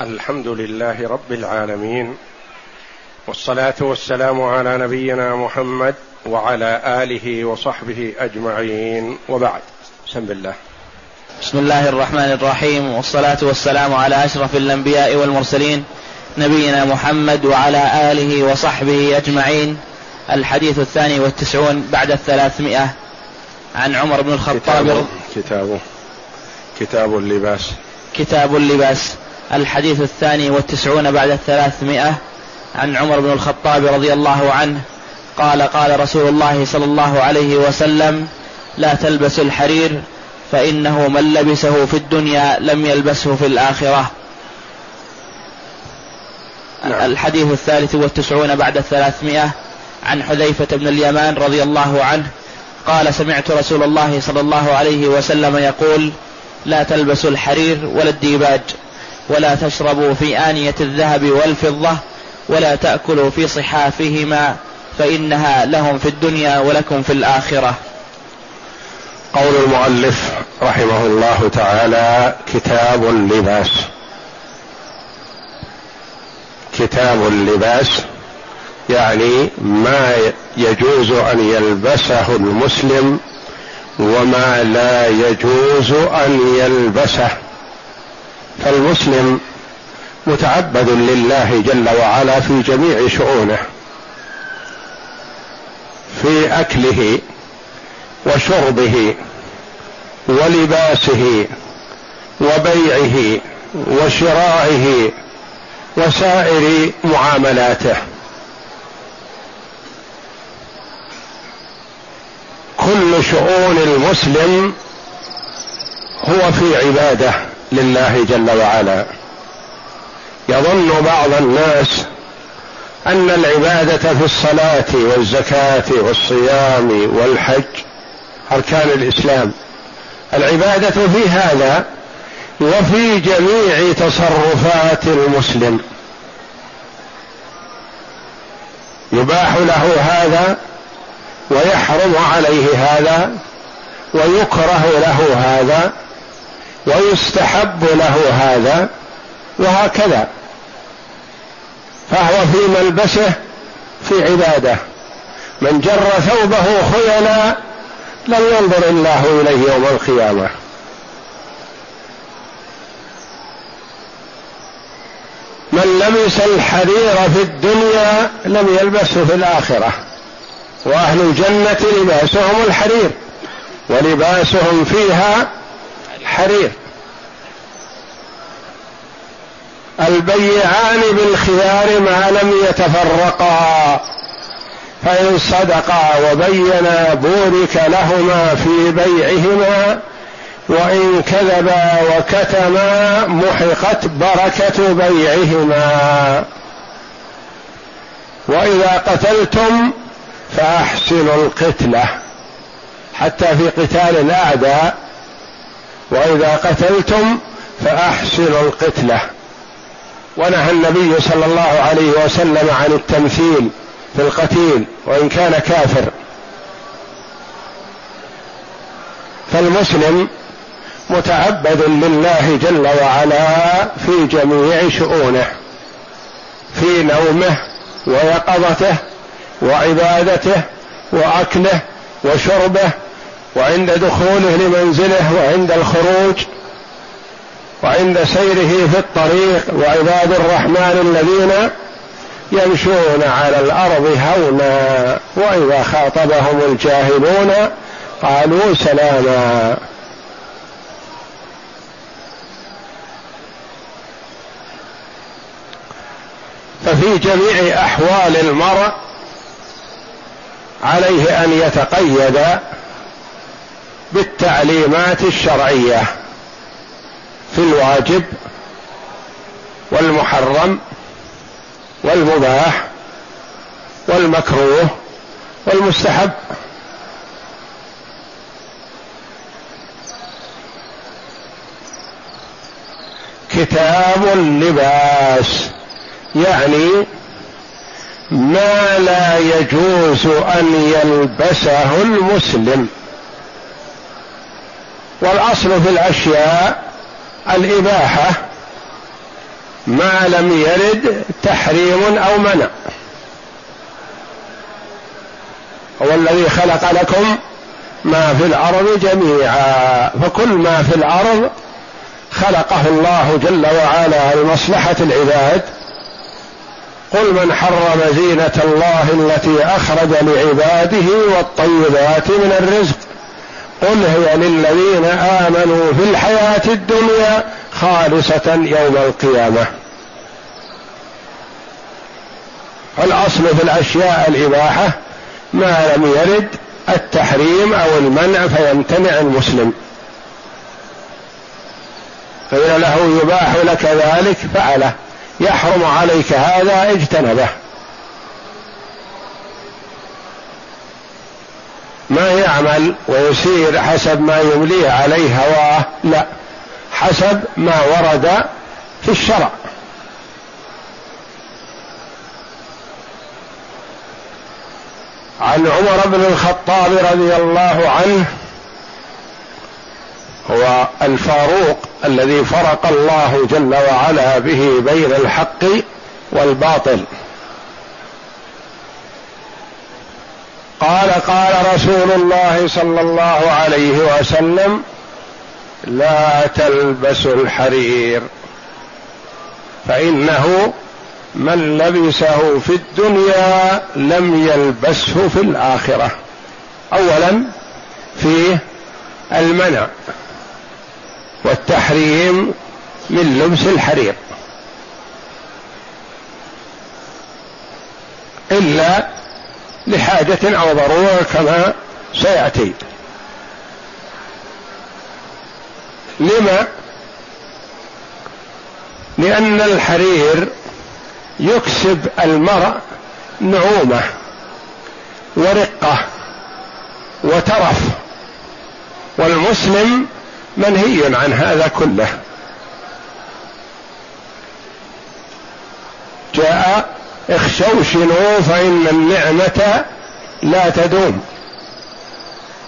الحمد لله رب العالمين والصلاة والسلام على نبينا محمد وعلى آله وصحبه أجمعين. وبعد بسم الله. بسم الله الرحمن الرحيم. والصلاة والسلام على أشرف الأنبياء والمرسلين نبينا محمد وعلى آله وصحبه أجمعين. الحديث الثاني والتسعون بعد الثلاثمائة. عن عمر بن الخطاب كتاب كتاب, كتاب اللباس. كتاب اللباس. الحديث الثاني والتسعون بعد الثلاثمائة عن عمر بن الخطاب رضي الله عنه قال قال رسول الله صلى الله عليه وسلم لا تلبسوا الحرير فإنه من لبسه في الدنيا لم يلبسه في الآخرة نعم. الحديث الثالث والتسعون بعد الثلاثمائة عن حذيفة بن اليمان رضي الله عنه قال سمعت رسول الله صلى الله عليه وسلم يقول لا تلبسوا الحرير ولا الديباج ولا تشربوا في آنية الذهب والفضة ولا تأكلوا في صحافهما فإنها لهم في الدنيا ولكم في الآخرة. قول المؤلف رحمه الله تعالى كتاب اللباس. كتاب اللباس يعني ما يجوز أن يلبسه المسلم وما لا يجوز أن يلبسه. فالمسلم متعبد لله جل وعلا في جميع شؤونه في أكله وشربه ولباسه وبيعه وشرائه وسائر معاملاته. كل شؤون المسلم هو في عباده. لله جل وعلا. يظن بعض الناس أن العبادة في الصلاة والزكاة والصيام والحج أركان الإسلام. العبادة في هذا وفي جميع تصرفات المسلم. يباح له هذا ويحرم عليه هذا ويكره له هذا ويستحب له هذا وهكذا. فهو في ملبسه في عبادة. من جر ثوبه خيلا لم ينظر الله إليه يوم القيامة. من لبس الحرير في الدنيا لم يلبسه في الآخرة. وأهل الجنة لباسهم الحرير ولباسهم فيها حرير. البيعان بالخيار ما لم يتفرقا فإن صدقا وبينا بورك لهما في بيعهما وإن كذبا وكتما محقت بركة بيعهما. وإذا قتلتم فأحسنوا القتلة. حتى في قتال الأعداء وإذا قتلتم فأحسنوا القتلة. ونهى النبي صلى الله عليه وسلم عن التمثيل في القتيل وإن كان كافر. فالمسلم متعبد لله جل وعلا في جميع شؤونه في نومه ويقظته وعبادته وأكله وشربه وعند دخوله لمنزله وعند الخروج وعند سيره في الطريق وعباد الرحمن الذين يمشون على الأرض هونا وإذا خاطبهم الجاهلون قالوا سلاما. ففي جميع أحوال المرء عليه أن يتقيد بالتعليمات الشرعية في الواجب والمحرم والمباح والمكروه والمستحب. كتاب اللباس يعني ما لا يجوز أن يلبسه المسلم. والأصل في الأشياء الإباحة ما لم يرد تحريم أو منع. هو الذي خلق لكم ما في الأرض جميعا. فكل ما في الأرض خلقه الله جل وعلا لمصلحة العباد. قل من حرم زينة الله التي أخرج لعباده والطيبات من الرزق. قل هي للذين آمنوا في الحياة الدنيا خالصة يوم القيامة. الأصل في الأشياء الإباحة ما لم يرد التحريم أو المنع فيمتنع المسلم. فإن له يباح لك ذلك فعله. يحرم عليك هذا اجتنبه. ما يعمل ويسير حسب ما يمليه عليه هواه لا حسب ما ورد في الشرع. عن عمر بن الخطاب رضي الله عنه هو الفاروق الذي فرق الله جل وعلا به بين الحق والباطل. قال قال رسول الله صلى الله عليه وسلم لا تلبسوا الحرير فإنه من لبسه في الدنيا لم يلبسه في الآخرة. اولا فيه المنع والتحريم من لبس الحرير. إلا لحاجة أو ضرورة كما سيأتي. لما؟ لأن الحرير يكسب المرء نعومة ورقة وترف والمسلم منهي عن هذا كله. جاء اخشوشنوا فإن النعمة لا تدوم.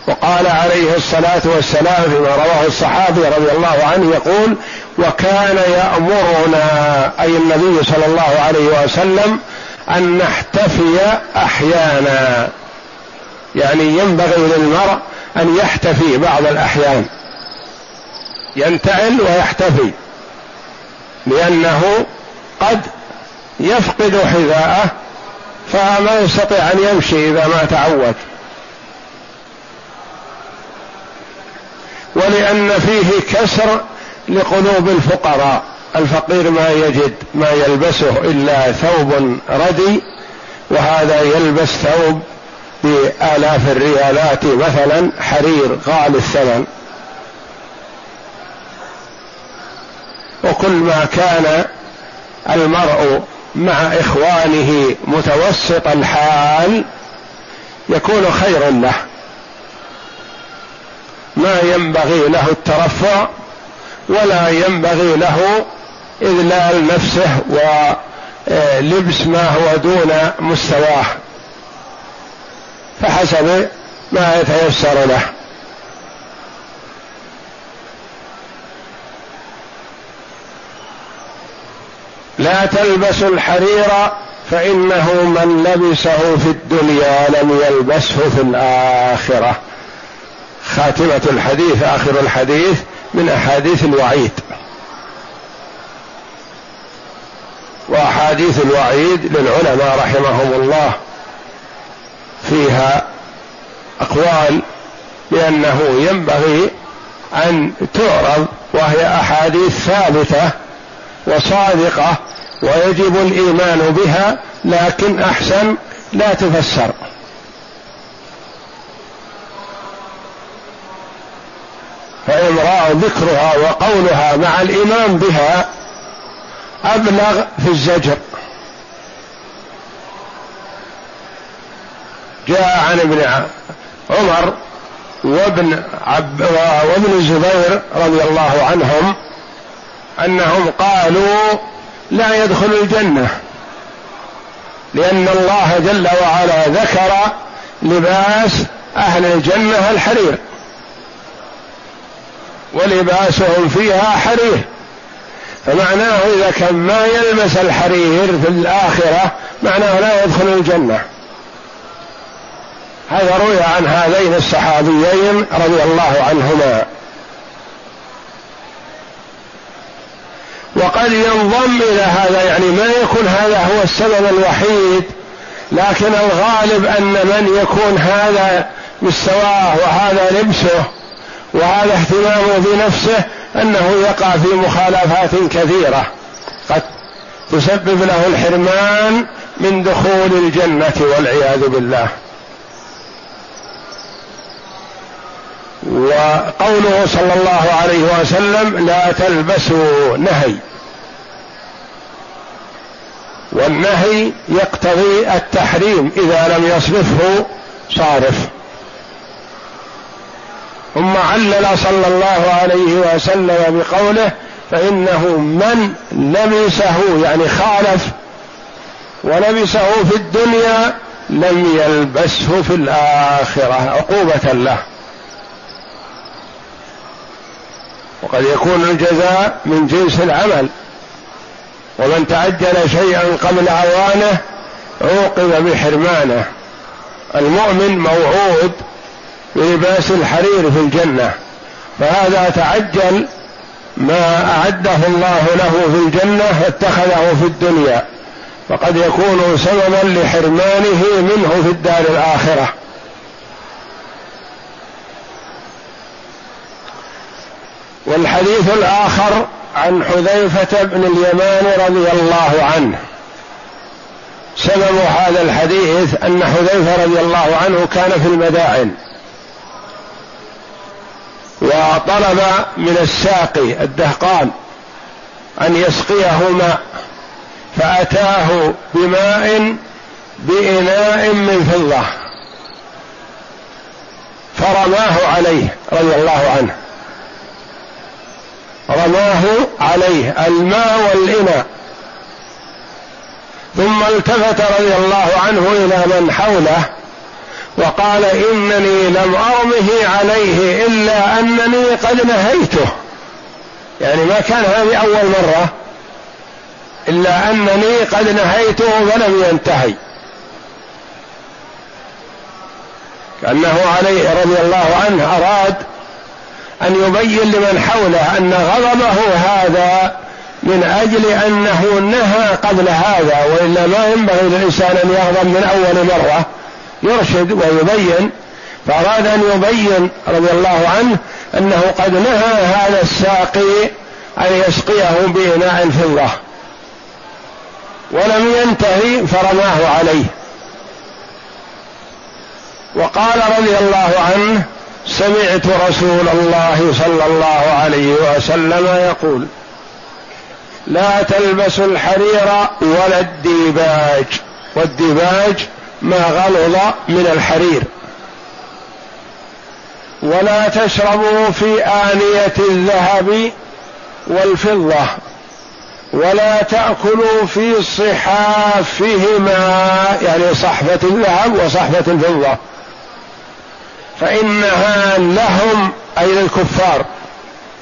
وقال عليه الصلاة والسلام فيما رواه الصحابي رضي الله عنه يقول وكان يأمرنا أي النبي صلى الله عليه وسلم أن نحتفي أحيانا. يعني ينبغي للمرء أن يحتفي بعض الأحيان. ينتعل ويحتفي لأنه قد يفقد حذاءه فما يستطيع أن يمشي إذا ما تعود. ولأن فيه كسر لقلوب الفقراء. الفقير ما يجد ما يلبسه إلا ثوب ردي وهذا يلبس ثوب بآلاف الريالات مثلا حرير غالي الثمن. وكل ما كان المرء مع إخوانه متوسط الحال يكون خير له. ما ينبغي له الترفع ولا ينبغي له إذلال نفسه ولبس ما هو دون مستواه. فحسب ما يتيسر له. لا تلبسوا الحرير فإنه من لبسه في الدنيا لم يلبسه في الآخرة. خاتمة الحديث آخر الحديث من أحاديث الوعيد. وأحاديث الوعيد للعلماء رحمهم الله. فيها أقوال بأنه ينبغي أن تعرض وهي أحاديث ثابتة وصادقة ويجب الإيمان بها لكن أحسن لا تفسر. فإمراء ذكرها وقولها مع الإيمان بها أبلغ في الزجر. جاء عن ابن عمر وابن عب وابن الزبير رضي الله عنهم أنهم قالوا لا يدخل الجنة لأن الله جل وعلا ذكر لباس أهل الجنة الحرير ولباسهم فيها حرير فمعناه إذا كان ما يلبس الحرير في الآخرة معناه لا يدخل الجنة. هذا روي عن هذين الصحابيين رضي الله عنهما. وقد ينضم إلى هذا يعني ما يكون هذا هو السبب الوحيد لكن الغالب أن من يكون هذا مستواه وهذا لبسه وهذا اهتمامه بنفسه أنه يقع في مخالفات كثيرة. قد تسبب له الحرمان من دخول الجنة والعياذ بالله. وقوله صلى الله عليه وسلم لا تلبسوا نهي. والنهي يقتضي التحريم إذا لم يصرفه صارف. ثم علل صلى الله عليه وسلم بقوله فإنه من لبسه يعني خالف ولبسه في الدنيا لم يلبسه في الآخرة عقوبة له. وقد يكون الجزاء من جنس العمل. ومن تعجل شيئا قبل اوانه عوقب بحرمانه. المؤمن موعود بلباس الحرير في الجنة. فهذا تعجل ما أعده الله له في الجنة اتخذه في الدنيا. فقد يكون سببا لحرمانه منه في الدار الآخرة. والحديث الآخر عن حذيفة بن اليمان رضي الله عنه. سبب هذا الحديث أن حذيفة رضي الله عنه كان في المدائن. وطلب من الساقي الدهقان أن يسقيه ماء فأتاه بماء بإناء من فضة فرماه عليه رضي الله عنه. رماه عليه الماء والإناء. ثم التفت رضي الله عنه إلى من حوله وقال إنني لم أرمه عليه إلا أنني قد نهيته. يعني ما كان هذه أول مرة إلا أنني قد نهيته فلم ينتهي. كأنه عليه رضي الله عنه أراد أن يبين لمن حوله أن غضبه هذا من أجل أنه نهى قبل هذا وإلا ما ينبغي للإنسان أن يغضب من أول مرة. يرشد ويبين. فأراد أن يبين رضي الله عنه أنه قد نهى هذا الساقي أن يسقيه بإناء فضه ولم ينتهي فرماه عليه. وقال رضي الله عنه سمعت رسول الله صلى الله عليه وسلم يقول لا تلبسوا الحرير ولا الديباج. والديباج ما غلظ من الحرير. ولا تشربوا في آنية الذهب والفضة. ولا تأكلوا في صحافهما يعني صحفة الذهب وصحفة الفضة. فإنها لهم أي للكفار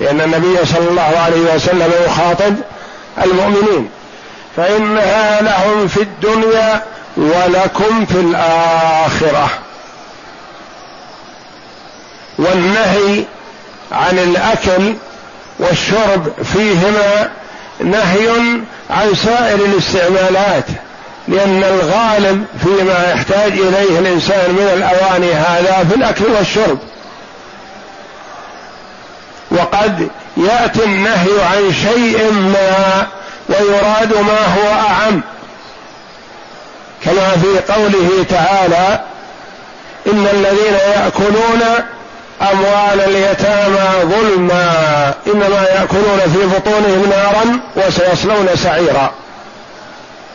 لأن النبي صلى الله عليه وسلم يخاطب المؤمنين. فإنها لهم في الدنيا ولكم في الآخرة. والنهي عن الأكل والشرب فيهما نهي عن سائر الاستعمالات. لأن الغالب فيما يحتاج إليه الإنسان من الأواني هذا في الأكل والشرب. وقد يأتي النهي عن شيء ما ويراد ما هو أعم. كما في قوله تعالى إن الذين يأكلون أموال اليتامى ظلما إنما يأكلون في بطونهم نارا وسيصلون سعيرا.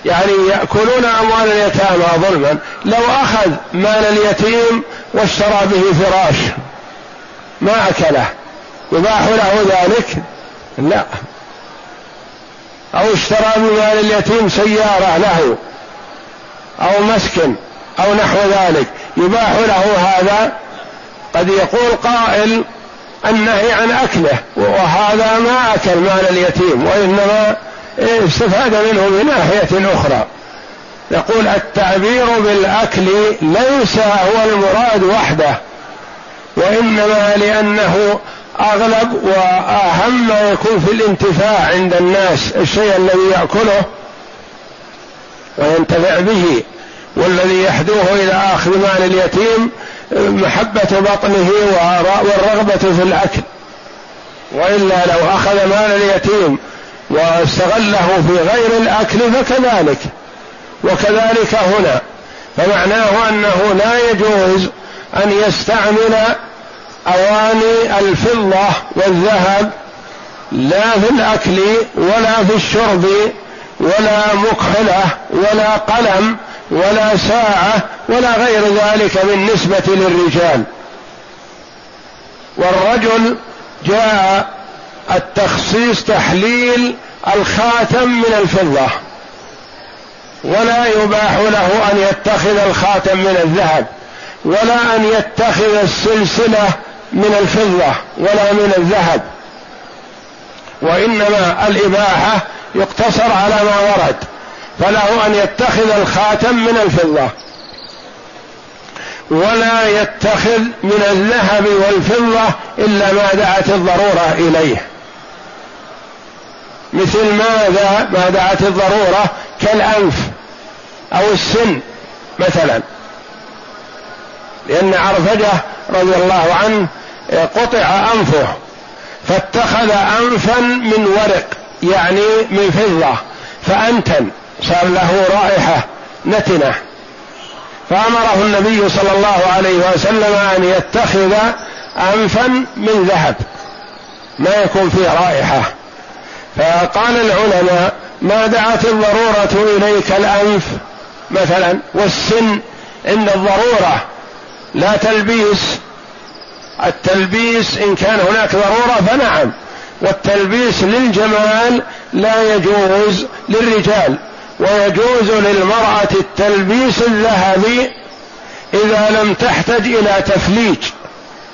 يعني يأكلون أموال اليتامى ظلما. لو أخذ مال اليتيم واشترى به فراش ما أكله. يباح له ذلك؟ لا. أو اشترى بمال اليتيم سيارة له أو مسكن أو نحو ذلك. يباح له هذا؟ قد يقول قائل النهي عن أكله وهذا ما أكل مال اليتيم وإنما استفاد منه من ناحية أخرى. يقول التعبير بالأكل ليس هو المراد وحده وإنما لأنه أغلب وأهم ما يكون في الانتفاع عند الناس الشيء الذي يأكله وينتفع به والذي يحدوه إلى أخذ مال اليتيم محبة بطنه والرغبة في الأكل. وإلا لو أخذ مال اليتيم واستغله في غير الأكل فكذلك. وكذلك هنا. فمعناه أنه لا يجوز أن يستعمل أواني الفضة والذهب لا في الأكل ولا في الشرب ولا مكحلة ولا قلم ولا ساعة ولا غير ذلك بالنسبة للرجال. والرجل جاء التخصيص تحليل الخاتم من الفضة. ولا يباح له أن يتخذ الخاتم من الذهب ولا أن يتخذ السلسلة من الفضة ولا من الذهب. وإنما الإباحة يقتصر على ما ورد فله أن يتخذ الخاتم من الفضة. ولا يتخذ من الذهب والفضة إلا ما دعت الضرورة إليه. مثل ماذا ما دعت الضرورة كالأنف أو السن مثلا. لأن عرفجة رضي الله عنه قطع أنفه فاتخذ انفا من ورق يعني من فضة فأنتن صار له رائحة نتنة. فأمره النبي صلى الله عليه وسلم أن يتخذ أنفا من ذهب ما يكون فيه رائحة. فقال العلماء ما دعت الضرورة إليك الأنف مثلا والسن عند الضرورة لا تلبيس. التلبيس إن كان هناك ضرورة فنعم والتلبيس للجمال لا يجوز للرجال ويجوز للمرأة التلبيس الذهبي إذا لم تحتج إلى تفليج.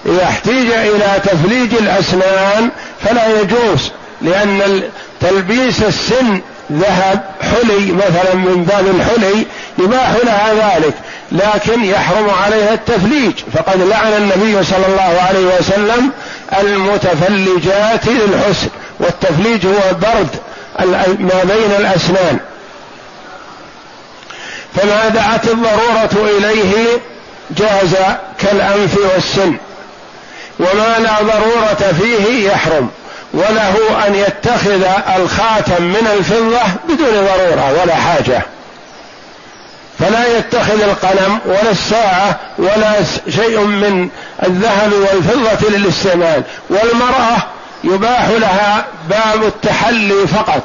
إذا احتيج إلى تفليج الأسنان فلا يجوز. لأن تلبيس السن ذهب حلي مثلا من باب الحلي يباح لها ذلك لكن يحرم عليها التفليج. فقد لعن النبي صلى الله عليه وسلم المتفلجات للحسن والتفليج هو برد ما بين الأسنان. فما دعت الضرورة إليه جاز كالأنف والسن وما لا ضرورة فيه يحرم. وله أن يتخذ الخاتم من الفضة بدون ضرورة ولا حاجة. فلا يتخذ القلم ولا الساعة ولا شيء من الذهب والفضة للاستعمال. والمرأة يباح لها باب التحلي فقط.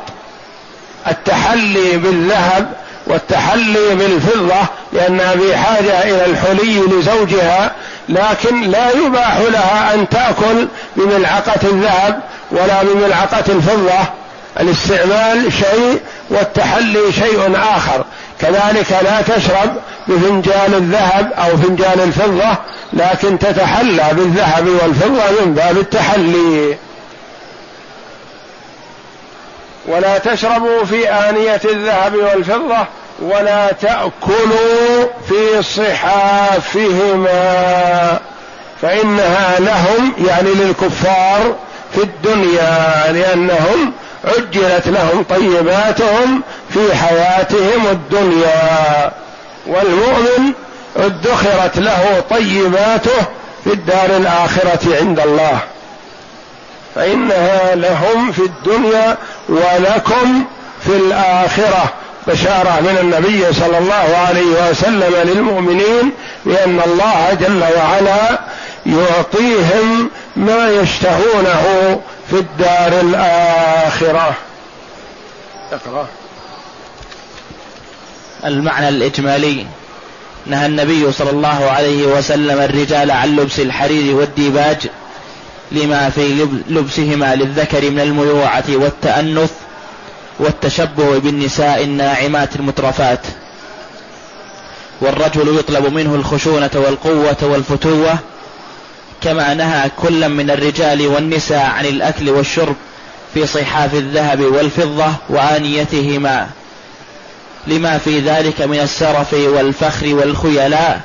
التحلي بالذهب والتحلي بالفضة لأنها في حاجة إلى الحلي لزوجها لكن لا يباح لها أن تأكل بملعقة الذهب ولا بملعقة الفضة. الاستعمال شيء والتحلي شيء آخر. كذلك لا تشرب بفنجان الذهب أو فنجان الفضة لكن تتحلى بالذهب والفضة من باب التحلي. ولا تشربوا في آنية الذهب والفضة ولا تأكلوا في صحافهما فإنها لهم يعني للكفار في الدنيا لأنهم عجلت لهم طيباتهم في حياتهم الدنيا. والمؤمن ادخرت له طيباته في الدار الآخرة عند الله. فإنها لهم في الدنيا ولكم في الآخرة. بشارة من النبي صلى الله عليه وسلم للمؤمنين بأن الله جل وعلا يعطيهم ما يشتهونه في الدار الآخرة. اقرأ. المعنى الإجمالي. نهى النبي صلى الله عليه وسلم الرجال عن لبس الحرير والديباج لما في لبسهما للذكر من الميوعة والتأنث والتشبه بالنساء الناعمات المترفات. والرجل يطلب منه الخشونة والقوة والفتوة كما نهى كلا من الرجال والنساء عن الأكل والشرب في صحاف الذهب والفضة وآنيتهما. لما في ذلك من السرف والفخر والخيلاء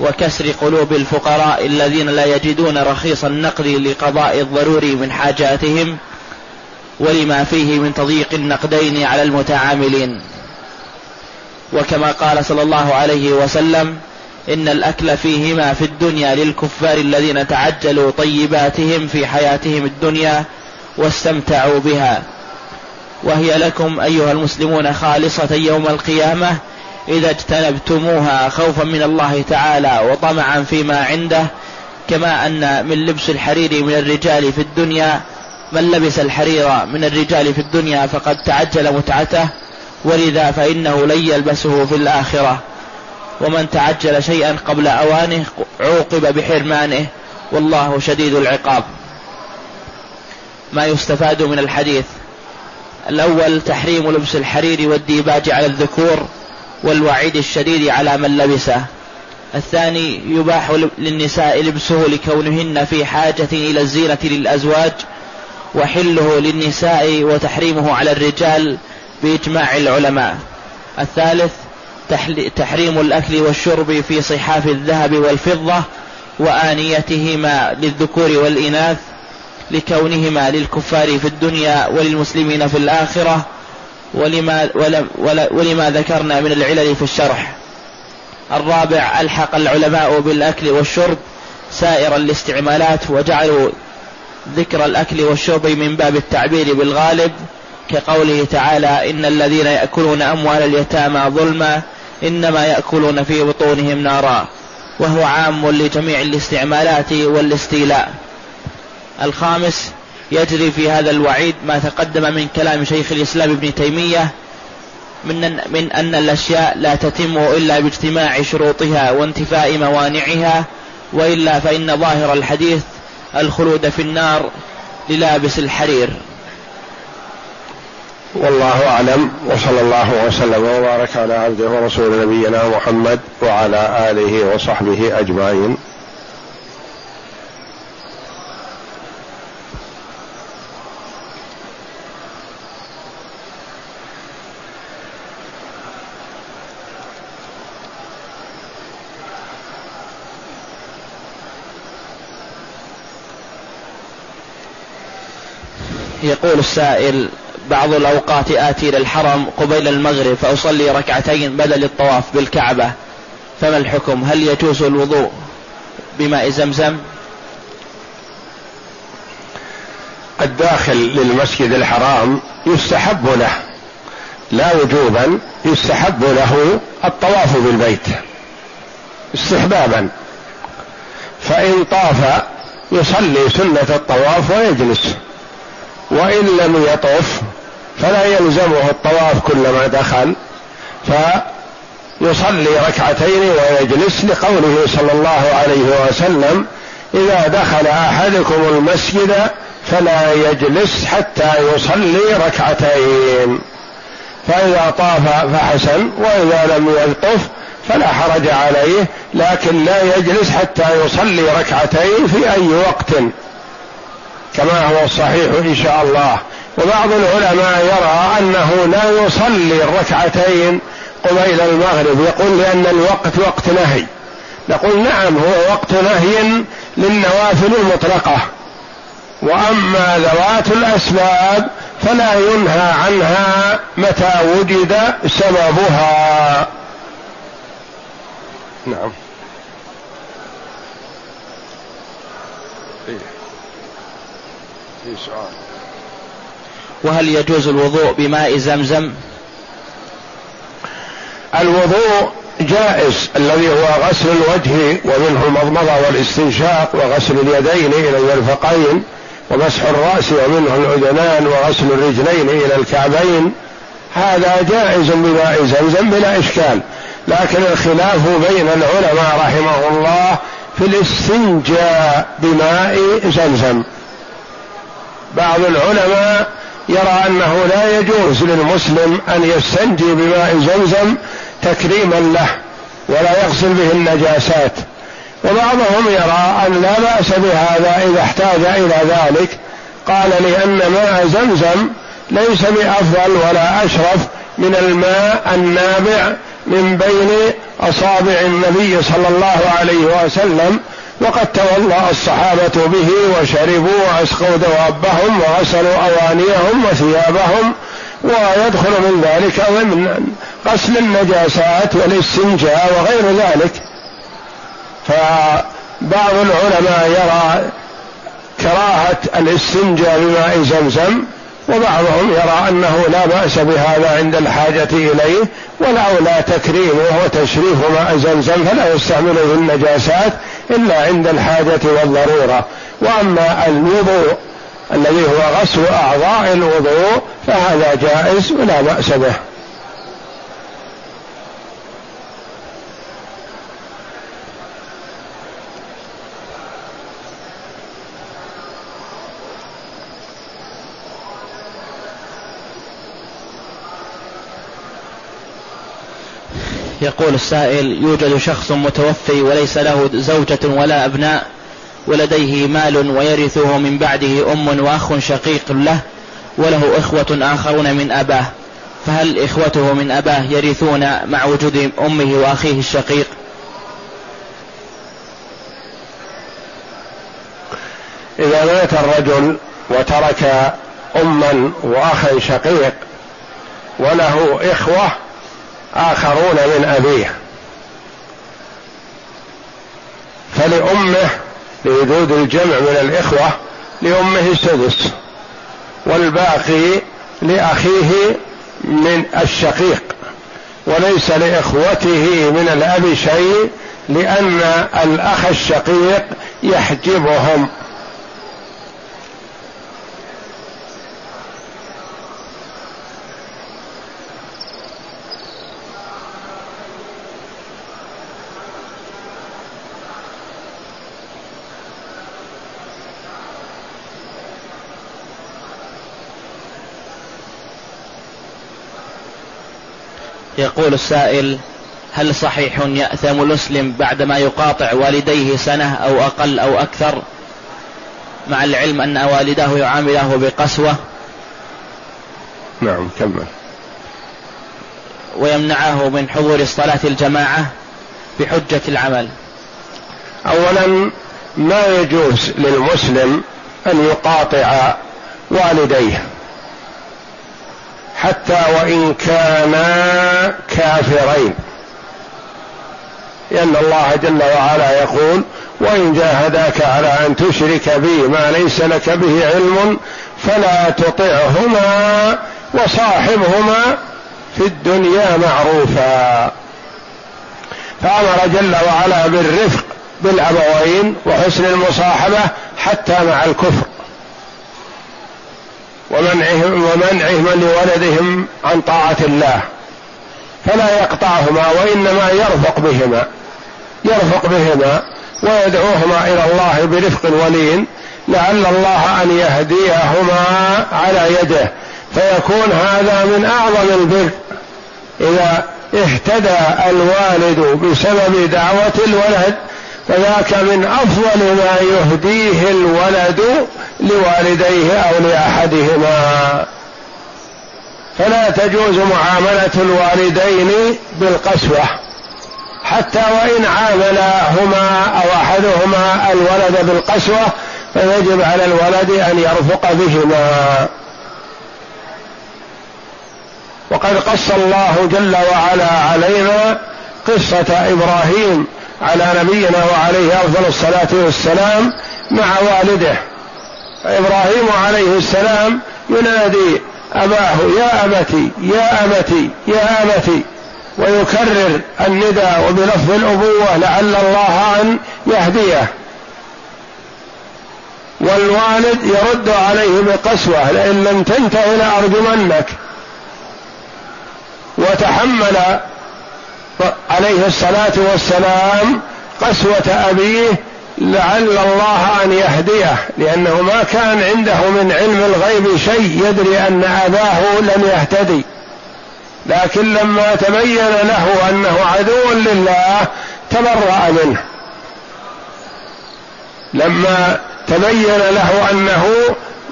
وكسر قلوب الفقراء الذين لا يجدون رخيص النقد لقضاء الضروري من حاجاتهم ولما فيه من تضييق النقدين على المتعاملين. وكما قال صلى الله عليه وسلم إن الأكل فيهما في الدنيا للكفار الذين تعجلوا طيباتهم في حياتهم الدنيا واستمتعوا بها. وهي لكم أيها المسلمون خالصة يوم القيامة إذا اجتنبتموها خوفا من الله تعالى وطمعا فيما عنده كما أن من لبس الحرير من الرجال في الدنيا من لبس الحرير من الرجال في الدنيا فقد تعجل متعته ولذا فإنه لن يلبسه في الآخرة. ومن تعجل شيئا قبل أوانه عوقب بحرمانه والله شديد العقاب. ما يستفاد من الحديث الأول تحريم لبس الحرير والديباج على الذكور والوعيد الشديد على من لبسه. الثاني يباح للنساء لبسه لكونهن في حاجة إلى الزينة للأزواج وحله للنساء وتحريمه على الرجال بإجماع العلماء. الثالث تحريم الأكل والشرب في صحاف الذهب والفضة وآنيتهما للذكور والإناث لكونهما للكفار في الدنيا وللمسلمين في الآخرة ولما, ولما ذكرنا من العلل في الشرح. الرابع ألحق العلماء بالأكل والشرب سائر الاستعمالات وجعلوا ذكر الأكل والشرب من باب التعبير بالغالب كقوله تعالى إن الذين يأكلون أموال اليتامى ظلما إنما يأكلون في بطونهم نارا. وهو عام لجميع الاستعمالات والاستيلاء. الخامس يجري في هذا الوعيد ما تقدم من كلام شيخ الإسلام ابن تيمية من من أن الأشياء لا تتم إلا باجتماع شروطها وانتفاء موانعها وإلا فإن ظاهر الحديث الخلود في النار للابس الحرير. والله أعلم وصلى الله وسلم وبارك على عبده ورسول نبينا محمد وعلى آله وصحبه أجمعين. يقول السائل بعض الأوقات آتي إلى الحرم قبيل المغرب فأصلي ركعتين بدل الطواف بالكعبة. فما الحكم؟ هل يجوز الوضوء بماء زمزم؟ الداخل للمسجد الحرام يستحب له لا وجوبا يستحب له الطواف بالبيت استحبابا. فإن طاف يصلي سنة الطواف ويجلس. وإن لم يطف فلا يلزمه الطواف كلما دخل فيصلي ركعتين ويجلس لقوله صلى الله عليه وسلم إذا دخل أحدكم المسجد فلا يجلس حتى يصلي ركعتين فإذا طاف فحسن وإذا لم يلطف فلا حرج عليه لكن لا يجلس حتى يصلي ركعتين في أي وقت. كما هو الصحيح إن شاء الله. وبعض العلماء يرى أنه لا يصلي الركعتين قبيل المغرب. يقول لأن الوقت وقت نهي. نقول نعم هو وقت نهي للنوافل المطلقة. وأما ذوات الأسباب فلا ينهى عنها متى وجد سببها. نعم. في سؤال. وهل يجوز الوضوء بماء زمزم؟ الوضوء جائز الذي هو غسل الوجه ومنه المضمضة والاستنشاق وغسل اليدين إلى المرفقين ومسح الرأس ومنه الأذنان وغسل الرجلين إلى الكعبين. هذا جائز بماء زمزم بلا إشكال. لكن الخلاف بين العلماء رحمه الله في الاستنجاء بماء زمزم. بعض العلماء يرى أنه لا يجوز للمسلم أن يستنجي بماء زمزم تكريما له ولا يغسل به النجاسات. وبعضهم يرى أن لا بأس بهذا إذا احتاج إلى ذلك. قال لأن ماء زمزم ليس بأفضل ولا أشرف من الماء النابع من بين أصابع النبي صلى الله عليه وسلم وقد توضأ الصحابة به وشربوا وأسقوا دوابهم وغسلوا أوانيهم وثيابهم ويدخل من ذلك ضمن غسل النجاسات والاستنجاء وغير ذلك. فبعض العلماء يرى كراهة الاستنجاء بماء زمزم وبعضهم يرى أنه لا بأس بهذا عند الحاجة إليه والاولى تكريمه وتشريف ماء زمزم فلا يستعمله النجاسات إلا عند الحاجة والضرورة. وأما الوضوء الذي هو غسل أعضاء الوضوء فهذا جائز ولا بأس به. يقول السائل يوجد شخص متوفي وليس له زوجة ولا أبناء ولديه مال ويرثه من بعده أم وأخ شقيق له وله إخوة آخرون من أباه. فهل إخوته من أباه يرثون مع وجود أمه وأخيه الشقيق؟ إذا مات الرجل وترك أما وأخا شقيق وله إخوة آخرون من أبيه. فلأمه لوجود الجمع من الإخوة لأمه السدس. والباقي لأخيه من الشقيق. وليس لإخوته من الأب شيء لأن الأخ الشقيق يحجبهم. يقول السائل هل صحيح يأثم المسلم بعدما يقاطع والديه سنة أو أقل أو أكثر؟ مع العلم أن والداه يعامله بقسوة. نعم كمل. ويمنعه من حضور صلاة الجماعة بحجة العمل. أولا ما يجوز للمسلم أن يقاطع والديه. حتى وإن كانا كافرين. لأن الله جل وعلا يقول وإن جاهداك على أن تشرك بي ما ليس لك به علم فلا تطعهما وصاحبهما في الدنيا معروفا. فأمر جل وعلا بالرفق بالأبوين وحسن المصاحبة حتى مع الكفر. ومنعهم ومنعهم لولدهم عن طاعة الله. فلا يقطعهما وإنما يرفق بهما. يرفق بهما ويدعوهما إلى الله برفق ولين. لعل الله أن يهديهما على يده. فيكون هذا من أعظم البر. إذا اهتدى الوالد بسبب دعوة الولد فذاك من أفضل ما يهديه الولد لوالديه أو لأحدهما. فلا تجوز معاملة الوالدين بالقسوة حتى وإن عاملاهما أو أحدهما الولد بالقسوة فيجب على الولد أن يرفق بهما. وقد قص الله جل وعلا علينا قصة إبراهيم على نبينا وعليه أفضل الصلاة والسلام مع والده. إبراهيم عليه السلام ينادي أباه يا أبتي يا أبتي يا أبتي. ويكرر النداء وبلفظ الأبوة لعل الله أن يهديه. والوالد يرد عليه بقسوة لئن لم تنته لأرجمنك. وتحمل عليه الصلاة والسلام قسوة أبيه لعل الله أن يهديه لأنه ما كان عنده من علم الغيب شيء يدري أن أباه لم يهتدي. لكن لما تبين له أنه عدو لله تبرأ منه. لما تبين له أنه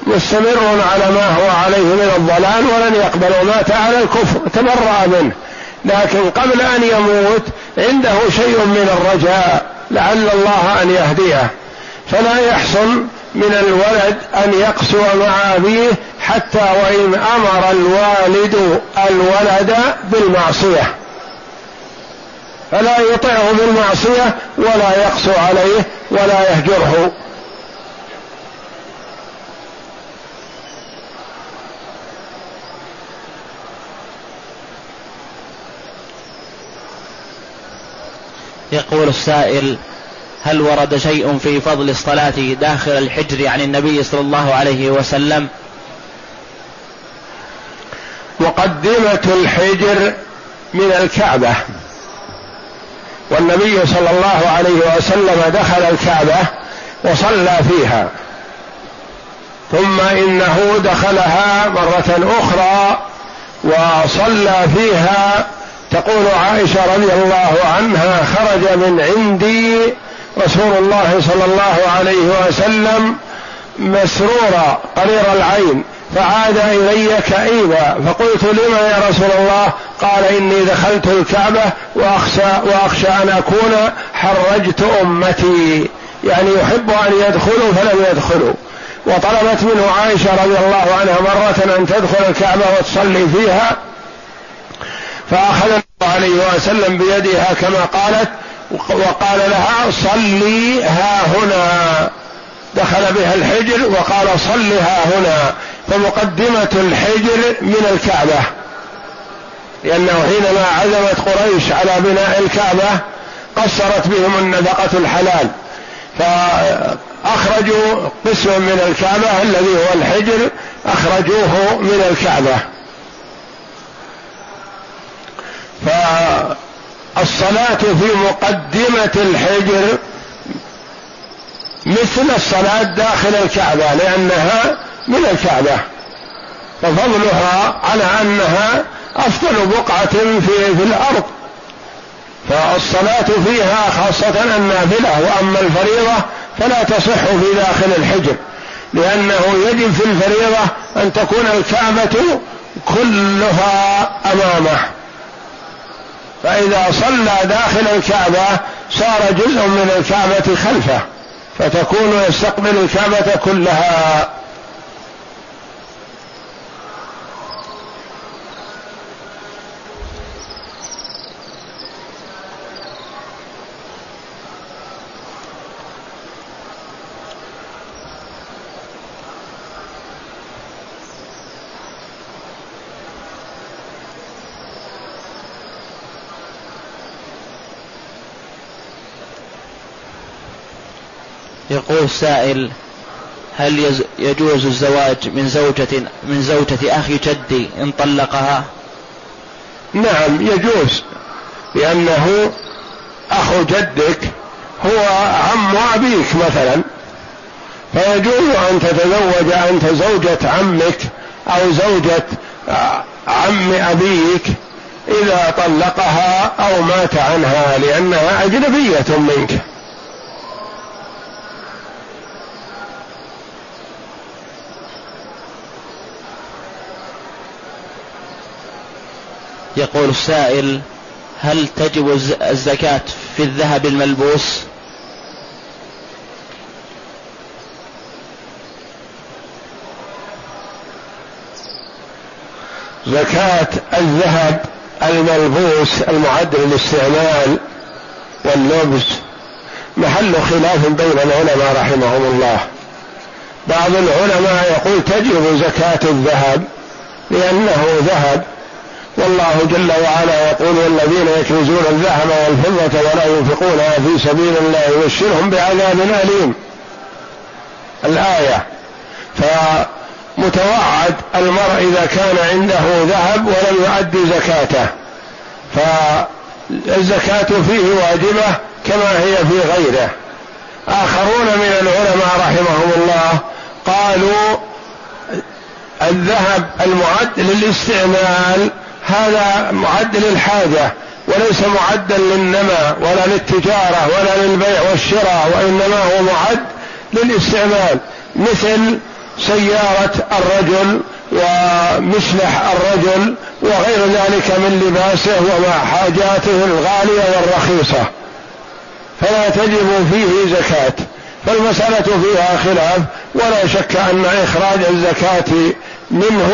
مستمر على ما هو عليه من الضلال ولن يقبل ومات على الكفر تبرأ منه. لكن قبل أن يموت عنده شيء من الرجاء لعل الله أن يهديه. فلا يحصل من الولد أن يقسو مع أبيه حتى وإن أمر الوالد الولد بالمعصية. فلا يطعه بالمعصية ولا يقسو عليه ولا يهجره. يقول السائل هل ورد شيء في فضل الصلاة داخل الحجر عن النبي صلى الله عليه وسلم؟ مقدمة الحجر من الكعبة. والنبي صلى الله عليه وسلم دخل الكعبة وصلى فيها. ثم إنه دخلها مرة أخرى وصلى فيها تقول عائشة رضي الله عنها خرج من عندي رسول الله صلى الله عليه وسلم مسرورا قرير العين فعاد إلي كئيبا فقلت لما يا رسول الله؟ قال إني دخلت الكعبة وأخشى وأخشى أن أكون حرجت أمتي يعني يحب أن يدخلوا فلم يدخلوا. وطلبت منه عائشة رضي الله عنها مرة أن تدخل الكعبة وتصلي فيها فأخذ الله عليه وسلم بيدها كما قالت وقال لها صلي ها هنا. دخل بها الحجر وقال صل ها هنا. فمقدمة الحجر من الكعبة. لأنه حينما عزمت قريش على بناء الكعبة قصرت بهم النفقة الحلال. فأخرجوا قسم من الكعبة الذي هو الحجر أخرجوه من الكعبة. فالصلاة في مقدمة الحجر مثل الصلاة داخل الكعبة لأنها من الكعبة. ففضلها على أنها أفضل بقعة في, في الأرض. فالصلاة فيها خاصة النافلة وأما الفريضة فلا تصح في داخل الحجر لأنه يجب في الفريضة أن تكون الكعبة كلها أمامه. فإذا صلى داخل الكعبة صار جزء من الكعبة خلفه فتكون يستقبل الكعبة كلها. يقول السائل هل يجوز الزواج من زوجة من زوجة أخي جدي إن طلقها؟ نعم يجوز لأنه أخو جدك هو عم أبيك مثلا فيجوز أن تتزوج أنت زوجة عمك أو زوجة عم أبيك إذا طلقها أو مات عنها لأنها أجنبية منك يقول السائل هل تجب الزكاة في الذهب الملبوس؟ زكاة الذهب الملبوس المعد للاستعمال واللبس. محل خلاف بين العلماء رحمهم الله. بعض العلماء يقول تجب زكاة الذهب لأنه ذهب. والله جل وعلا يقول والذين يكنزون الذهب والفضة ولا ينفقونها في سبيل الله يبشرهم بعذاب أليم. الآية. فمتوعد المرء إذا كان عنده ذهب ولم يؤدي زكاته. فالزكاة فيه واجبة كما هي في غيره. آخرون من العلماء رحمهم الله قالوا الذهب المعد للاستعمال هذا معد للحاجة وليس معدا للنماء ولا للتجارة ولا للبيع والشراء وإنما هو معد للاستعمال مثل سيارة الرجل ومشلح الرجل وغير ذلك من لباسه ومع حاجاته الغالية والرخيصة. فلا تجب فيه زكاة. فالمسألة فيها خلاف ولا شك أن إخراج الزكاة منه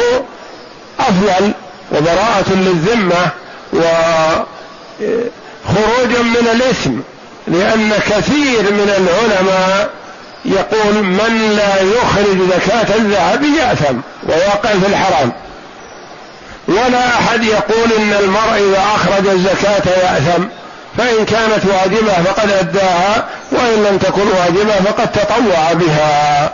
أفضل وبراءة للذمة وخروجا من الإثم لأن كثير من العلماء يقول من لا يخرج زكاة الذهب يأثم ويقع في الحرام. ولا أحد يقول إن المرء إذا أخرج الزكاة يأثم فإن كانت واجبة فقد أداها وإن لم تكن واجبة فقد تطوع بها.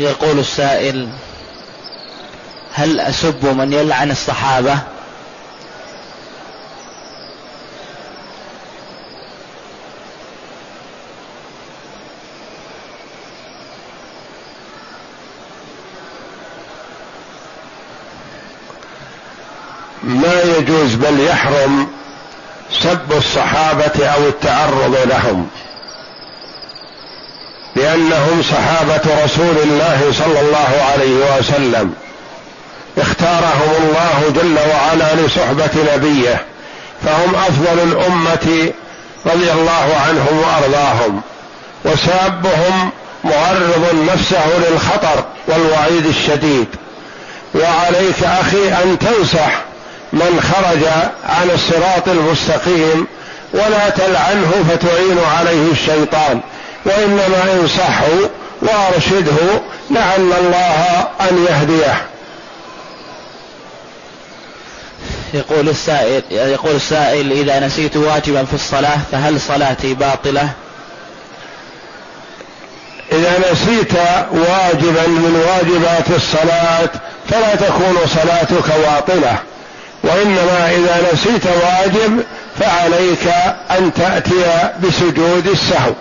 يقول السائل هل أسب من يلعن الصحابة؟ ما يجوز بل يحرم سب الصحابة أو التعرض لهم. لأنهم صحابة رسول الله صلى الله عليه وسلم. اختارهم الله جل وعلا لصحبة نبيه فهم أفضل الأمة رضي الله عنهم وأرضاهم. وسابهم معرض نفسه للخطر والوعيد الشديد. وعليك أخي أن تنصح من خرج عن الصراط المستقيم ولا تلعنه فتعين عليه الشيطان. وإنما انصحه وأرشده لعل الله أن يهديه. يقول السائل يقول السائل إذا نسيت واجبا في الصلاة فهل صلاتي باطلة؟ إذا نسيت واجبا من واجبات الصلاة فلا تكون صلاتك باطله وإنما إذا نسيت واجب فعليك أن تأتي بسجود السهو.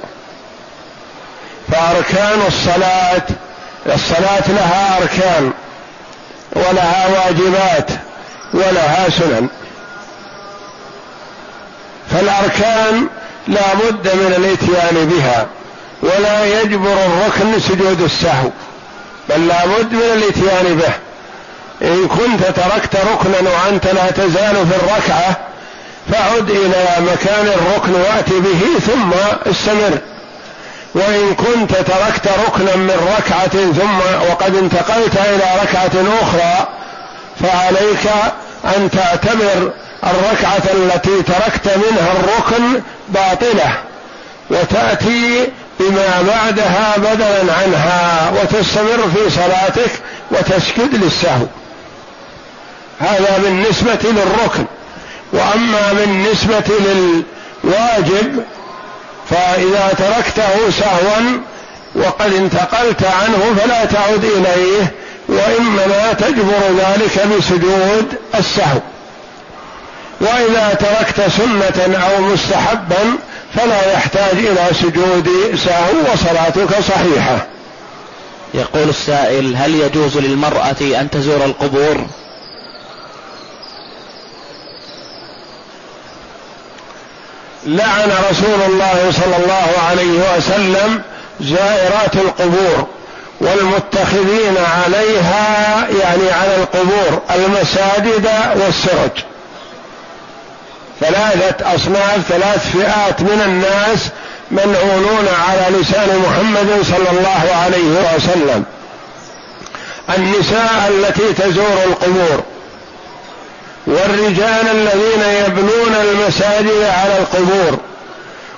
فأركان الصلاة الصلاة لها أركان ولها واجبات ولها سنن. فالأركان لا بد من الإتيان بها ولا يجبر الركن سجود السهو بل لا بد من الإتيان به. إن كنت تركت ركنا وأنت لا تزال في الركعة فعد إلى مكان الركن وأت به ثم استمر. وإن كنت تركت ركنا من ركعة ثم وقد انتقلت إلى ركعة أخرى فعليك أن تعتبر الركعة التي تركت منها الركن باطلة وتأتي بما بعدها بدلا عنها وتستمر في صلاتك وتسجد للسهو. هذا بالنسبة للركن وأما بالنسبة للواجب فإذا تركته سهوا وقد انتقلت عنه فلا تعد إليه وإنما تجبر ذلك بسجود السهو. وإذا تركت سنة أو مستحبا فلا يحتاج إلى سجود سهو وصلاتك صحيحة. يقول السائل هل يجوز للمرأة أن تزور القبور؟ لعن رسول الله صلى الله عليه وسلم زائرات القبور والمتخذين عليها يعني على القبور المساجد والسرج. ثلاثة أصناف ثلاث فئات من الناس منعونون على لسان محمد صلى الله عليه وسلم. النساء التي تزور القبور. والرجال الذين يبنون المساجد على القبور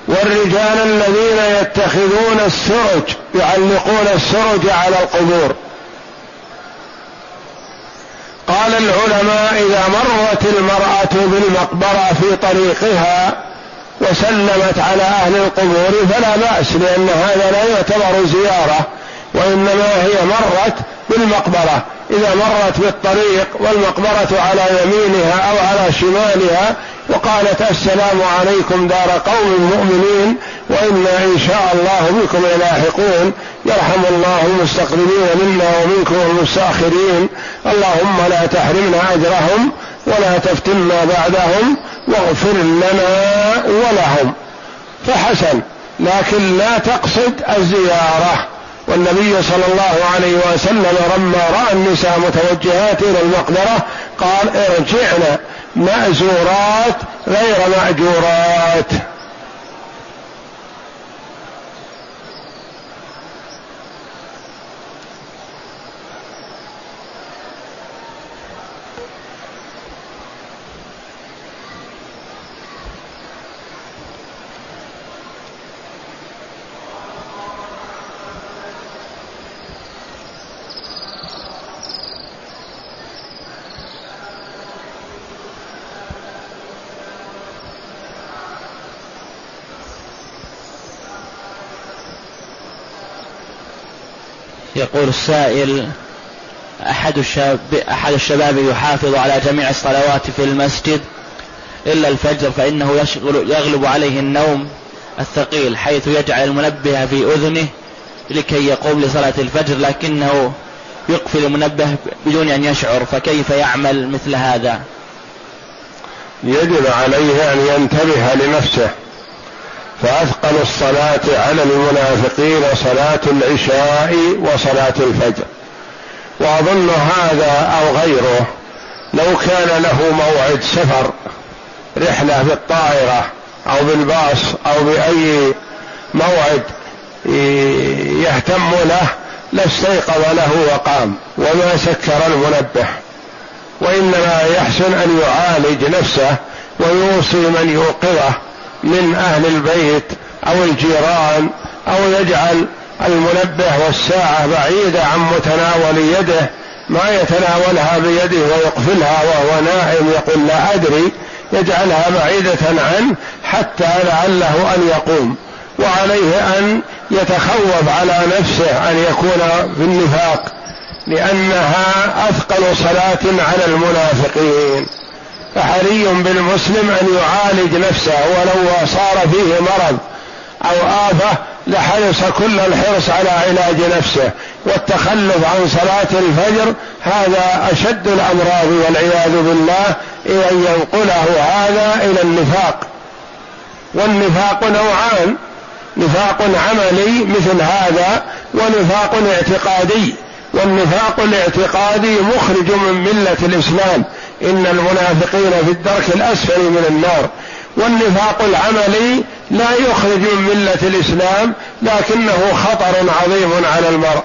والرجال الذين يتخذون السرج يعلقون السرج على القبور. قال العلماء إذا مرت المرأة بالمقبرة في طريقها وسلمت على أهل القبور فلا بأس لأن هذا لا يعتبر زيارة وإنما هي مرت بالمقبرة. إذا مرت بالطريق والمقبرة على يمينها أو على شمالها وقالت السلام عليكم دار قوم مؤمنين وإنا إن شاء الله بكم لاحقون يرحم الله المستقبلين منا ومنكم المستأخرين. اللهم لا تحرمنا أجرهم ولا تفتنا بعدهم واغفر لنا ولهم. فحسن لكن لا تقصد الزيارة. والنبي صلى الله عليه وسلم لما رأى النساء متوجهات إلى المقبرة قال ارجعن مأزورات غير مأجورات. يقول السائل أحد الشاب أحد الشباب يحافظ على جميع الصلوات في المسجد إلا الفجر فإنه يشغل يغلب عليه النوم الثقيل حيث يجعل المنبه في أذنه لكي يقوم لصلاة الفجر لكنه يقفل المنبه بدون أن يشعر فكيف يعمل مثل هذا؟ يجب عليه أن ينتبه لنفسه. فأثقل الصلاة على المنافقين صلاة العشاء وصلاة الفجر. وأظن هذا أو غيره لو كان له موعد سفر رحلة بالطائرة أو بالباص أو بأي موعد يهتم له لاستيقظ له وقام وما سكر المنبه. وإنما يحسن أن يعالج نفسه ويوصي من يوقظه. من أهل البيت أو الجيران أو يجعل المنبه والساعة بعيدة عن متناول يده ما يتناولها بيده ويقفلها وهو نائم يقول لا أدري يجعلها بعيدة عنه حتى لعله أن يقوم. وعليه أن يتخوف على نفسه أن يكون في النفاق لأنها أثقل صلاة على المنافقين. فحري بالمسلم أن يعالج نفسه ولو صار فيه مرض أو آفة لحرص كل الحرص على علاج نفسه والتخلف عن صلاة الفجر هذا أشد الأمراض والعياذ بالله أن ينقله هذا إلى النفاق. والنفاق نوعان نفاق عملي مثل هذا ونفاق اعتقادي. والنفاق الاعتقادي مخرج من ملة الإسلام. إن المنافقين في الدرك الأسفل من النار. والنفاق العملي لا يخرج من ملة الإسلام لكنه خطر عظيم على المرء.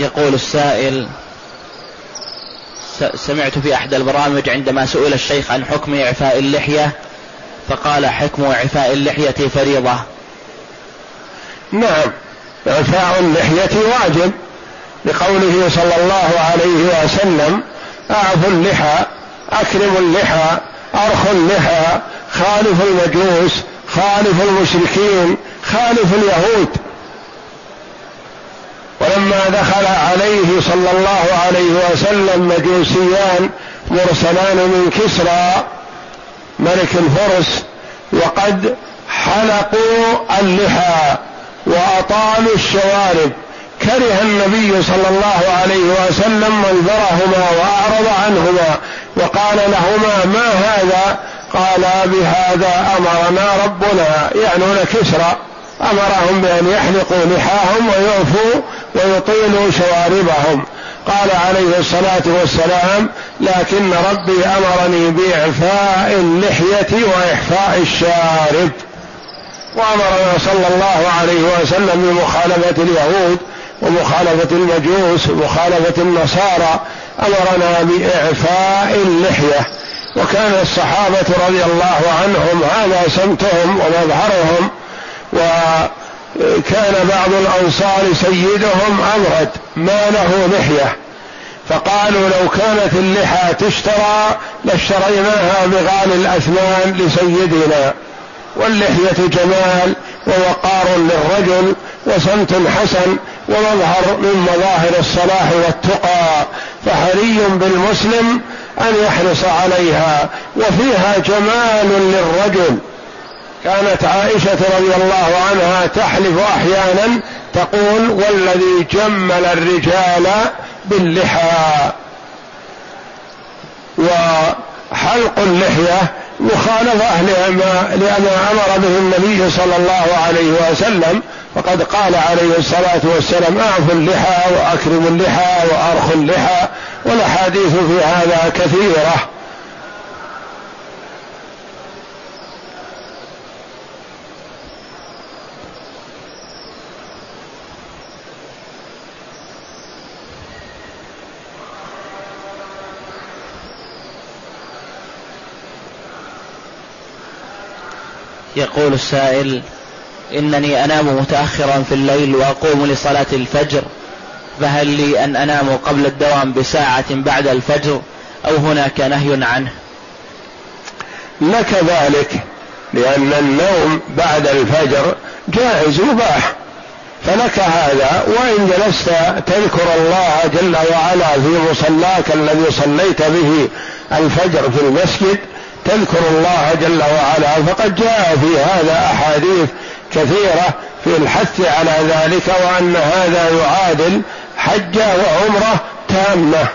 يقول السائل سمعت في احدى البرامج عندما سئل الشيخ عن حكم إعفاء اللحية فقال حكم إعفاء اللحية فريضة. نعم إعفاء اللحية واجب. لقوله صلى الله عليه وسلم أعفوا اللحى أكرموا اللحى أرخوا اللحى خالفوا المجوس خالفوا المشركين خالفوا اليهود. ولما دخل عليه صلى الله عليه وسلم مجوسيان مرسلان من كسرى ملك الفرس وقد حلقوا اللحى وأطالوا الشوارب. كره النبي صلى الله عليه وسلم منظرهما وأعرض عنهما وقال لهما ما هذا؟ قالا بهذا أمرنا ربنا. يعنون كسرى. أمرهم بأن يحلقوا لحاهم ويعفوا ويطيلوا شواربهم. قال عليه الصلاة والسلام لكن ربي أمرني بإعفاء اللحية وإحفاء الشارب. وأمرنا صلى الله عليه وسلم بمخالفة اليهود ومخالفة المجوس ومخالفة النصارى أمرنا بإعفاء اللحية. وكان الصحابة رضي الله عنهم هذا سمتهم ومظهرهم وكان بعض الأنصار سيدهم ابرد ما له لحية فقالوا لو كانت اللحى تشترى لاشتريناها بغالي الأثمان لسيدنا. واللحية جمال ووقار للرجل وصمت حسن ومظهر من مظاهر الصلاح والتقى فحري بالمسلم أن يحرص عليها وفيها جمال للرجل. كانت عائشة رضي الله عنها تحلف أحيانا تقول والذي جمل الرجال باللحى. وحلق اللحية مخالفه لما, لما أمر به النبي صلى الله عليه وسلم. فقد قال عليه الصلاة والسلام اعفوا اللحى واكرموا اللحى وارخوا اللحى. والأحاديث في هذا كثيرة. يقول السائل إنني أنام متأخرا في الليل وأقوم لصلاة الفجر فهل لي أن أنام قبل الدوام بساعة بعد الفجر أو هناك نهي عنه؟ لك ذلك لأن النوم بعد الفجر جائز مباح فلك هذا وإن جلست تذكر الله جل وعلا في مصلاك الذي صليت به الفجر في المسجد تذكر الله جل وعلا فقد جاء في هذا أحاديث كثيرة في الحث على ذلك وأن هذا يعادل حجه وعمرة تامة.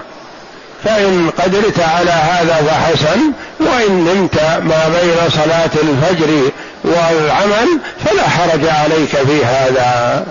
فإن قدرت على هذا فحسن وإن نمت ما بين صلاة الفجر والعمل فلا حرج عليك في هذا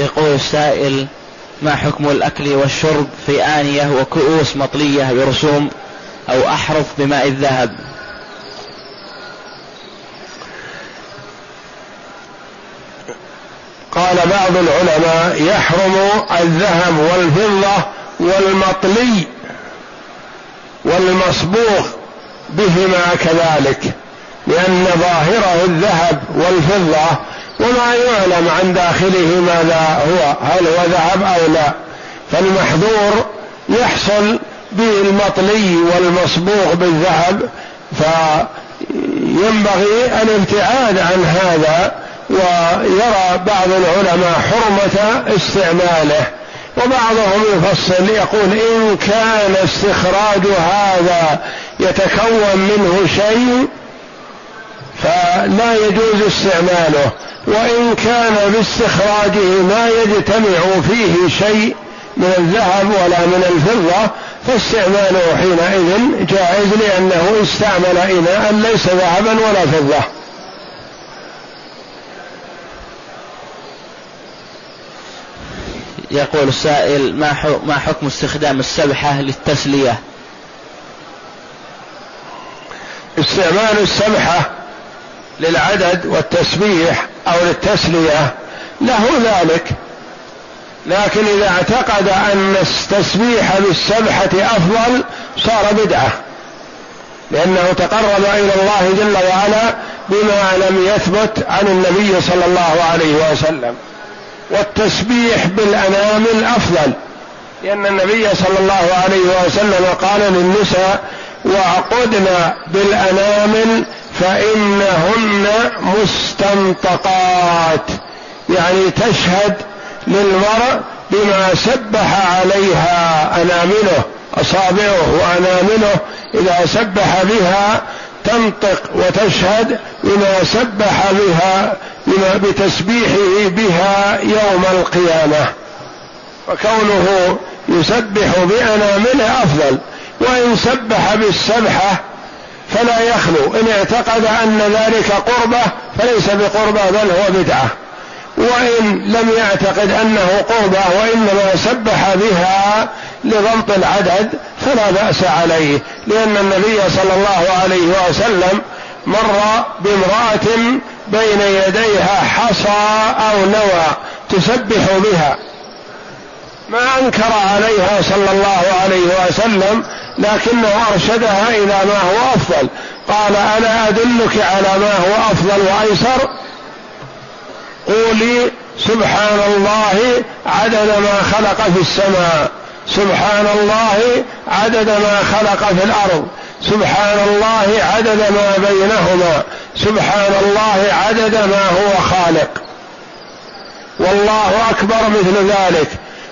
يقول السائل ما حكم الأكل والشرب في آنية وكؤوس مطلية برسوم أو أحرف بماء الذهب؟ قال بعض العلماء يحرم الذهب والفضة والمطلي والمصبوغ بهما كذلك لأن ظاهره الذهب والفضة وما يعلم عن داخله ماذا هو هل هو ذهب أو لا. فالمحظور يحصل بالمطلي والمصبوغ بالذهب فينبغي الابتعاد عن هذا ويرى بعض العلماء حرمة استعماله. وبعضهم يفصل يقول إن كان استخراج هذا يتكون منه شيء فلا يجوز استعماله. وإن كان باستخراجه ما يجتمع فيه شيء من الذهب ولا من الفضة فاستعماله حينئذ جائز لأنه استعمل إناء ليس ذهبا ولا فضة. يقول السائل ما ما حكم استخدام السبحة للتسلية؟ استعمال السبحة للعدد والتسبيح أو للتسلية له ذلك. لكن إذا اعتقد أن التسبيح بالسبحة أفضل صار بدعة. لأنه تقرب إلى الله جل وعلا بما لم يثبت عن النبي صلى الله عليه وسلم. والتسبيح بالأنامل أفضل. لأن النبي صلى الله عليه وسلم قال للنساء وعقدن بالأنامل فإنهن مستنطقات. يعني تشهد للمرء بما سبح عليها أنامله أصابعه وأنامله. إذا سبح بها تنطق وتشهد بما سبح بها بما بتسبيحه بها يوم القيامة. وكونه يسبح بأنامله أفضل. وإن سبح بالسبحة فلا يخلو. إن اعتقد أن ذلك قربة فليس بقربة بل هو بدعة. وإن لم يعتقد أنه قربة وإنما سبح بها لضبط العدد فلا بأس عليه. لأن النبي صلى الله عليه وسلم مر بامرأة بين يديها حصى أو نوى تسبح بها. ما أنكر عليها صلى الله عليه وسلم لكنه أرشدها إلى ما هو أفضل. قال ألا أدلك على ما هو أفضل وأيسر؟ قولي سبحان الله عدد ما خلق في السماء. سبحان الله عدد ما خلق في الأرض. سبحان الله عدد ما بينهما. سبحان الله عدد ما هو خالق. والله أكبر مثل ذلك.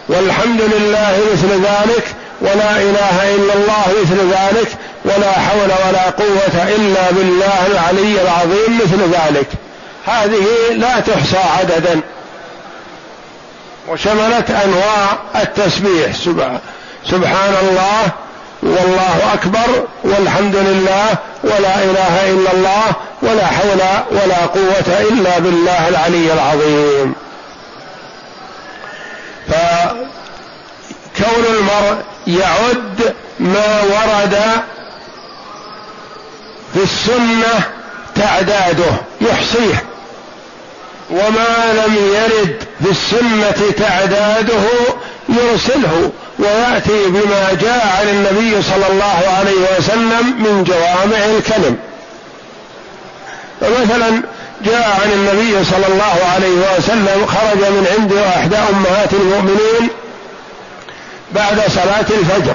والحمد لله مثل ذلك. ولا إله إلا الله مثل ذلك ولا حول ولا قوة إلا بالله العلي العظيم مثل ذلك. هذه لا تحصى عددا. وشملت أنواع التسبيح. سبحان الله والله أكبر والحمد لله ولا إله إلا الله ولا حول ولا قوة إلا بالله العلي العظيم. فكون المرء يعد ما ورد في السنة تعداده يحصيه. وما لم يرد في السنة تعداده يرسله ويأتي بما جاء عن النبي صلى الله عليه وسلم من جوامع الكلم. فمثلا جاء عن النبي صلى الله عليه وسلم خرج من عند إحدى أمهات المؤمنين بعد صلاة الفجر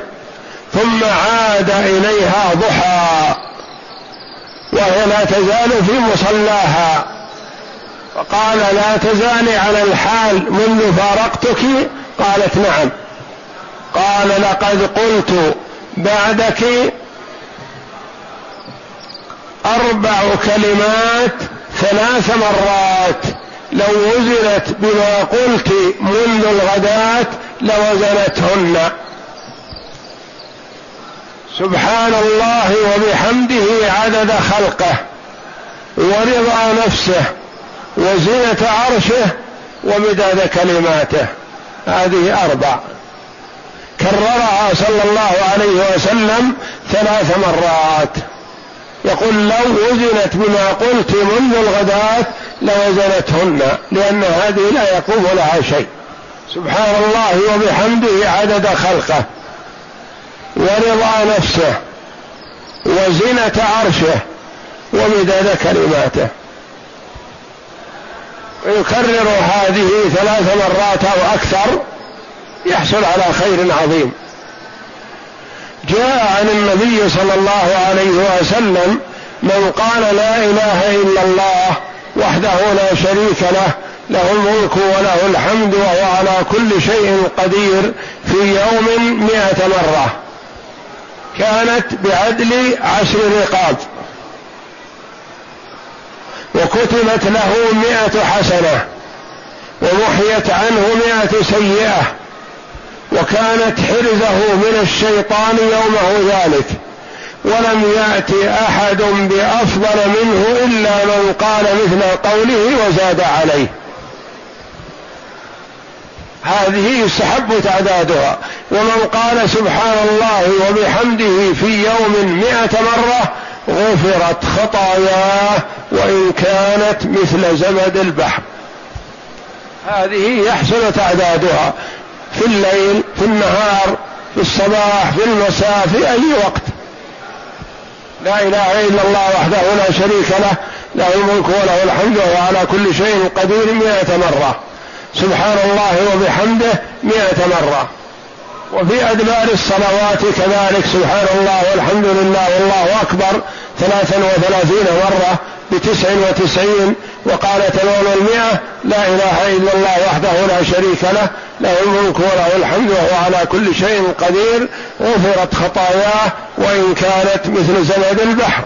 ثم عاد إليها ضحى وهي لا تزال في مصلاها. فقال لا تزالي على الحال منذ فارقتك؟ قالت نعم. قال لقد قلت بعدك أربع كلمات ثلاث مرات لو وزنت بما قلت منذ الغداة لوزنتهن. سبحان الله وبحمده عدد خلقه ورضا نفسه وزينة عرشه ومداد كلماته. هذه أربع. كررها صلى الله عليه وسلم ثلاث مرات. يقول لو وزنت بما قلت منذ الغداة لوزنتهن لأن هذه لا يقوم لها شيء. سبحان الله وبحمده عدد خلقه ورضا نفسه وزنة عرشه ومداد كلماته. ويكرر هذه ثلاث مرات أو أكثر يحصل على خير عظيم. جاء عن النبي صلى الله عليه وسلم من قال لا إله إلا الله وحده لا شريك له له الملك وله الحمد وهو على كل شيء قدير في يوم مائة مرة. كانت بعدل عشر رقاب. وكتبت له مائة حسنة. ومحيت عنه مائة سيئة. وكانت حرزه من الشيطان يومه ذلك. ولم يأت أحد بأفضل منه إلا من قال مثل قوله وزاد عليه. هذه يستحب تعدادها. ومن قال سبحان الله وبحمده في يوم مئة مرة غفرت خطاياه وإن كانت مثل زمد البحر. هذه يحسن تعدادها في الليل في النهار في الصباح في المساء في أي وقت. لا إله إلا الله وحده لا شريك له له الملك وله الحمد وهو على كل شيء قدير مئة مرة. سبحان الله وبحمده مئة مرة. وفي أدبار الصلوات كذلك سبحان الله والحمد لله والله أكبر ثلاثا وثلاثين مرة بتسع وتسعين وقال تمام المئة لا إله إلا الله وحده لا شريك له له الملك وله الحمد وهو على كل شيء قدير غفرت خطاياه وإن كانت مثل زبد البحر.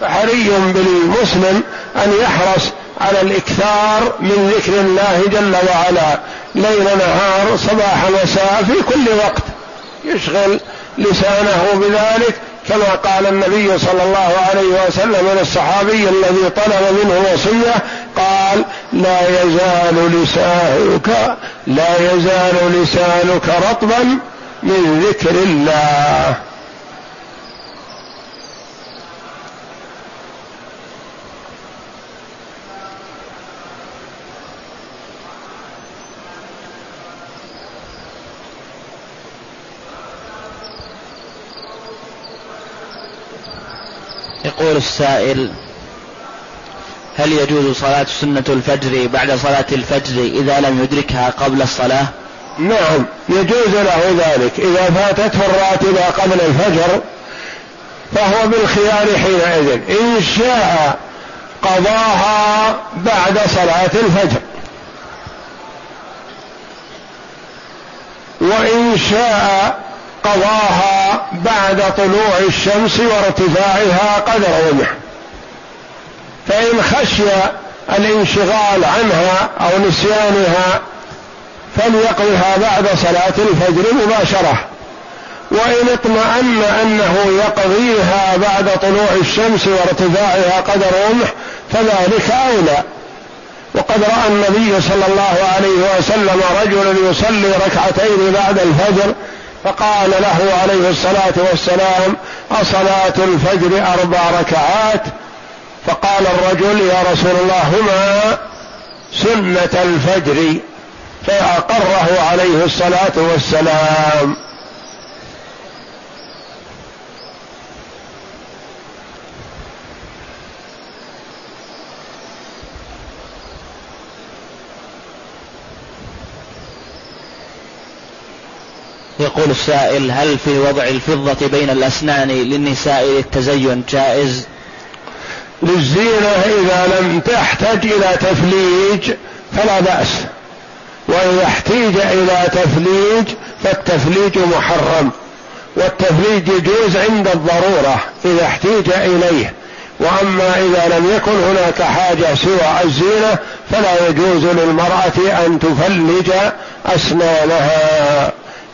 فحري بالمسلم أن يحرص على الإكثار من ذكر الله جل وعلا. ليل نهار صباح مساء في كل وقت. يشغل لسانه بذلك كما قال النبي صلى الله عليه وسلم للصحابي الذي طلب منه وصية قال لا يزال لسانك لا يزال لسانك رطبا من ذكر الله. يقول السائل هل يجوز صلاة سنة الفجر بعد صلاة الفجر إذا لم يدركها قبل الصلاة؟ نعم يجوز له ذلك. إذا فاتته الراتبة قبل الفجر فهو بالخيار حينئذ. إن شاء قضاها بعد صلاة الفجر. وإن شاء قضاها بعد طلوع الشمس وارتفاعها قدر ومح فإن خشي الانشغال عنها أو نسيانها فليقضها بعد صلاة الفجر مباشرة. وإن اطمأن أنه يقضيها بعد طلوع الشمس وارتفاعها قدر رمح فذلك أولى. وقد رأى النبي صلى الله عليه وسلم رجلا يصلي ركعتين بعد الفجر فقال له عليه الصلاة والسلام أصلاة الفجر أربع ركعات؟ فقال الرجل يا رسول الله هما سنة الفجر. فأقره عليه الصلاة والسلام. يقول السائل هل في وضع الفضة بين الأسنان للنساء للتزين جائز؟ للزينة إذا لم تحتج إلى تفليج فلا بأس. وإذا احتيج إلى تفليج فالتفليج محرم. والتفليج يجوز عند الضرورة إذا احتيج إليه. وأما إذا لم يكن هناك حاجة سوى الزينة فلا يجوز للمرأة أن تفلج أسنانها.